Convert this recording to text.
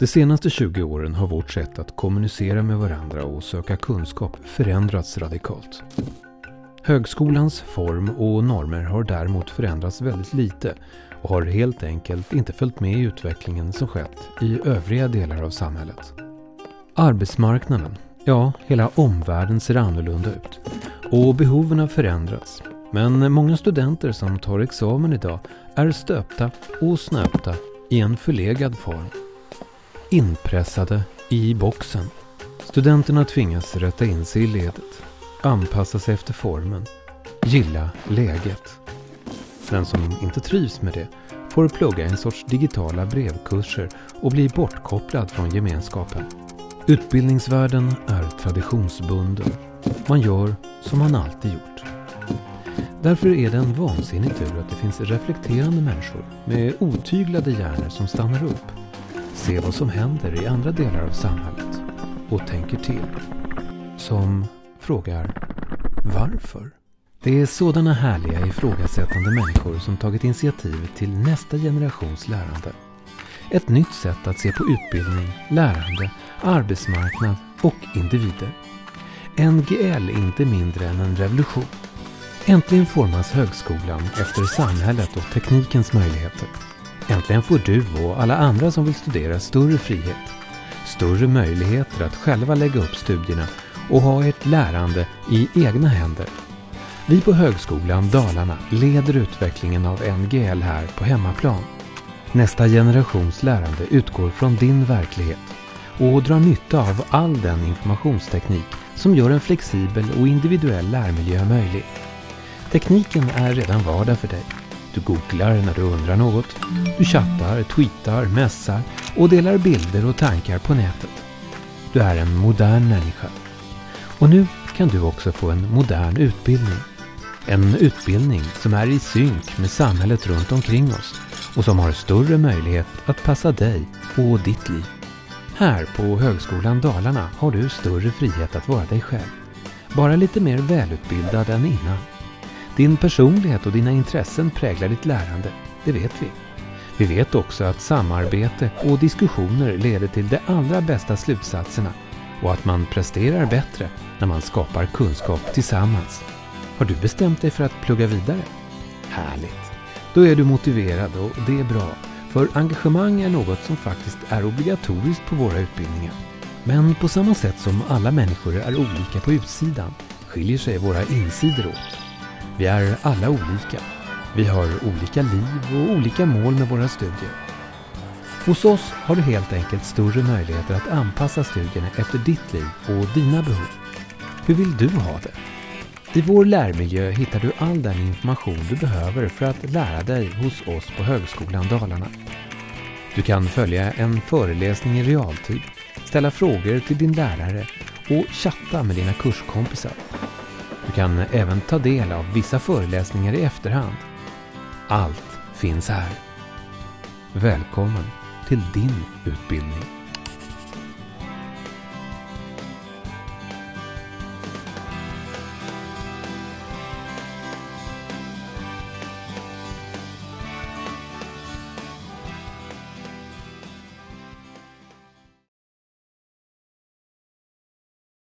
De senaste 20 åren har vårt sätt att kommunicera med varandra och söka kunskap förändrats radikalt. Högskolans form och normer har däremot förändrats väldigt lite och har helt enkelt inte följt med i utvecklingen som skett i övriga delar av samhället. Arbetsmarknaden, ja hela omvärlden ser annorlunda ut och behoven har förändrats. Men många studenter som tar examen idag är stöpta och snöpta i en förlegad form. Inpressade i boxen. Studenterna tvingas rätta in sig i ledet, anpassa sig efter formen, gilla läget. Den som inte trivs med det får plugga en sorts digitala brevkurser och bli bortkopplad från gemenskapen. Utbildningsvärlden är traditionsbunden. Man gör som man alltid gjort. Därför är det en vansinnig tur att det finns reflekterande människor med otyglade hjärnor som stannar upp, Se vad som händer i andra delar av samhället och tänker till. Som frågar varför? Det är sådana härliga ifrågasättande människor som tagit initiativ till nästa generations lärande. Ett nytt sätt att se på utbildning, lärande, arbetsmarknad och individer. NGL är inte mindre än en revolution. Äntligen formas högskolan efter samhället och teknikens möjligheter. Äntligen får du och alla andra som vill studera större frihet. Större möjligheter att själva lägga upp studierna och ha ert lärande i egna händer. Vi på Högskolan Dalarna leder utvecklingen av NGL här på hemmaplan. Nästa generations lärande utgår från din verklighet och drar nytta av all den informationsteknik som gör en flexibel och individuell lärmiljö möjlig. Tekniken är redan vardag för dig. Du googlar när du undrar något. Du chattar, tweetar, messar och delar bilder och tankar på nätet. Du är en modern människa. Och nu kan du också få en modern utbildning. En utbildning som är i synk med samhället runt omkring oss och som har större möjlighet att passa dig och ditt liv. Här på Högskolan Dalarna har du större frihet att vara dig själv. Bara lite mer välutbildad än innan. Din personlighet och dina intressen präglar ditt lärande, det vet vi. Vi vet också att samarbete och diskussioner leder till de allra bästa slutsatserna och att man presterar bättre när man skapar kunskap tillsammans. Har du bestämt dig för att plugga vidare? Härligt! Då är du motiverad och det är bra, för engagemang är något som faktiskt är obligatoriskt på våra utbildningar. Men på samma sätt som alla människor är olika på utsidan skiljer sig våra insidor åt. Vi är alla olika. Vi har olika liv och olika mål med våra studier. Hos oss har du helt enkelt större möjligheter att anpassa studierna efter ditt liv och dina behov. Hur vill du ha det? I vår lärmiljö hittar du all den information du behöver för att lära dig hos oss på Högskolan Dalarna. Du kan följa en föreläsning i realtid, ställa frågor till din lärare och chatta med dina kurskompisar. Du kan även ta del av vissa föreläsningar i efterhand. Allt finns här. Välkommen till din utbildning.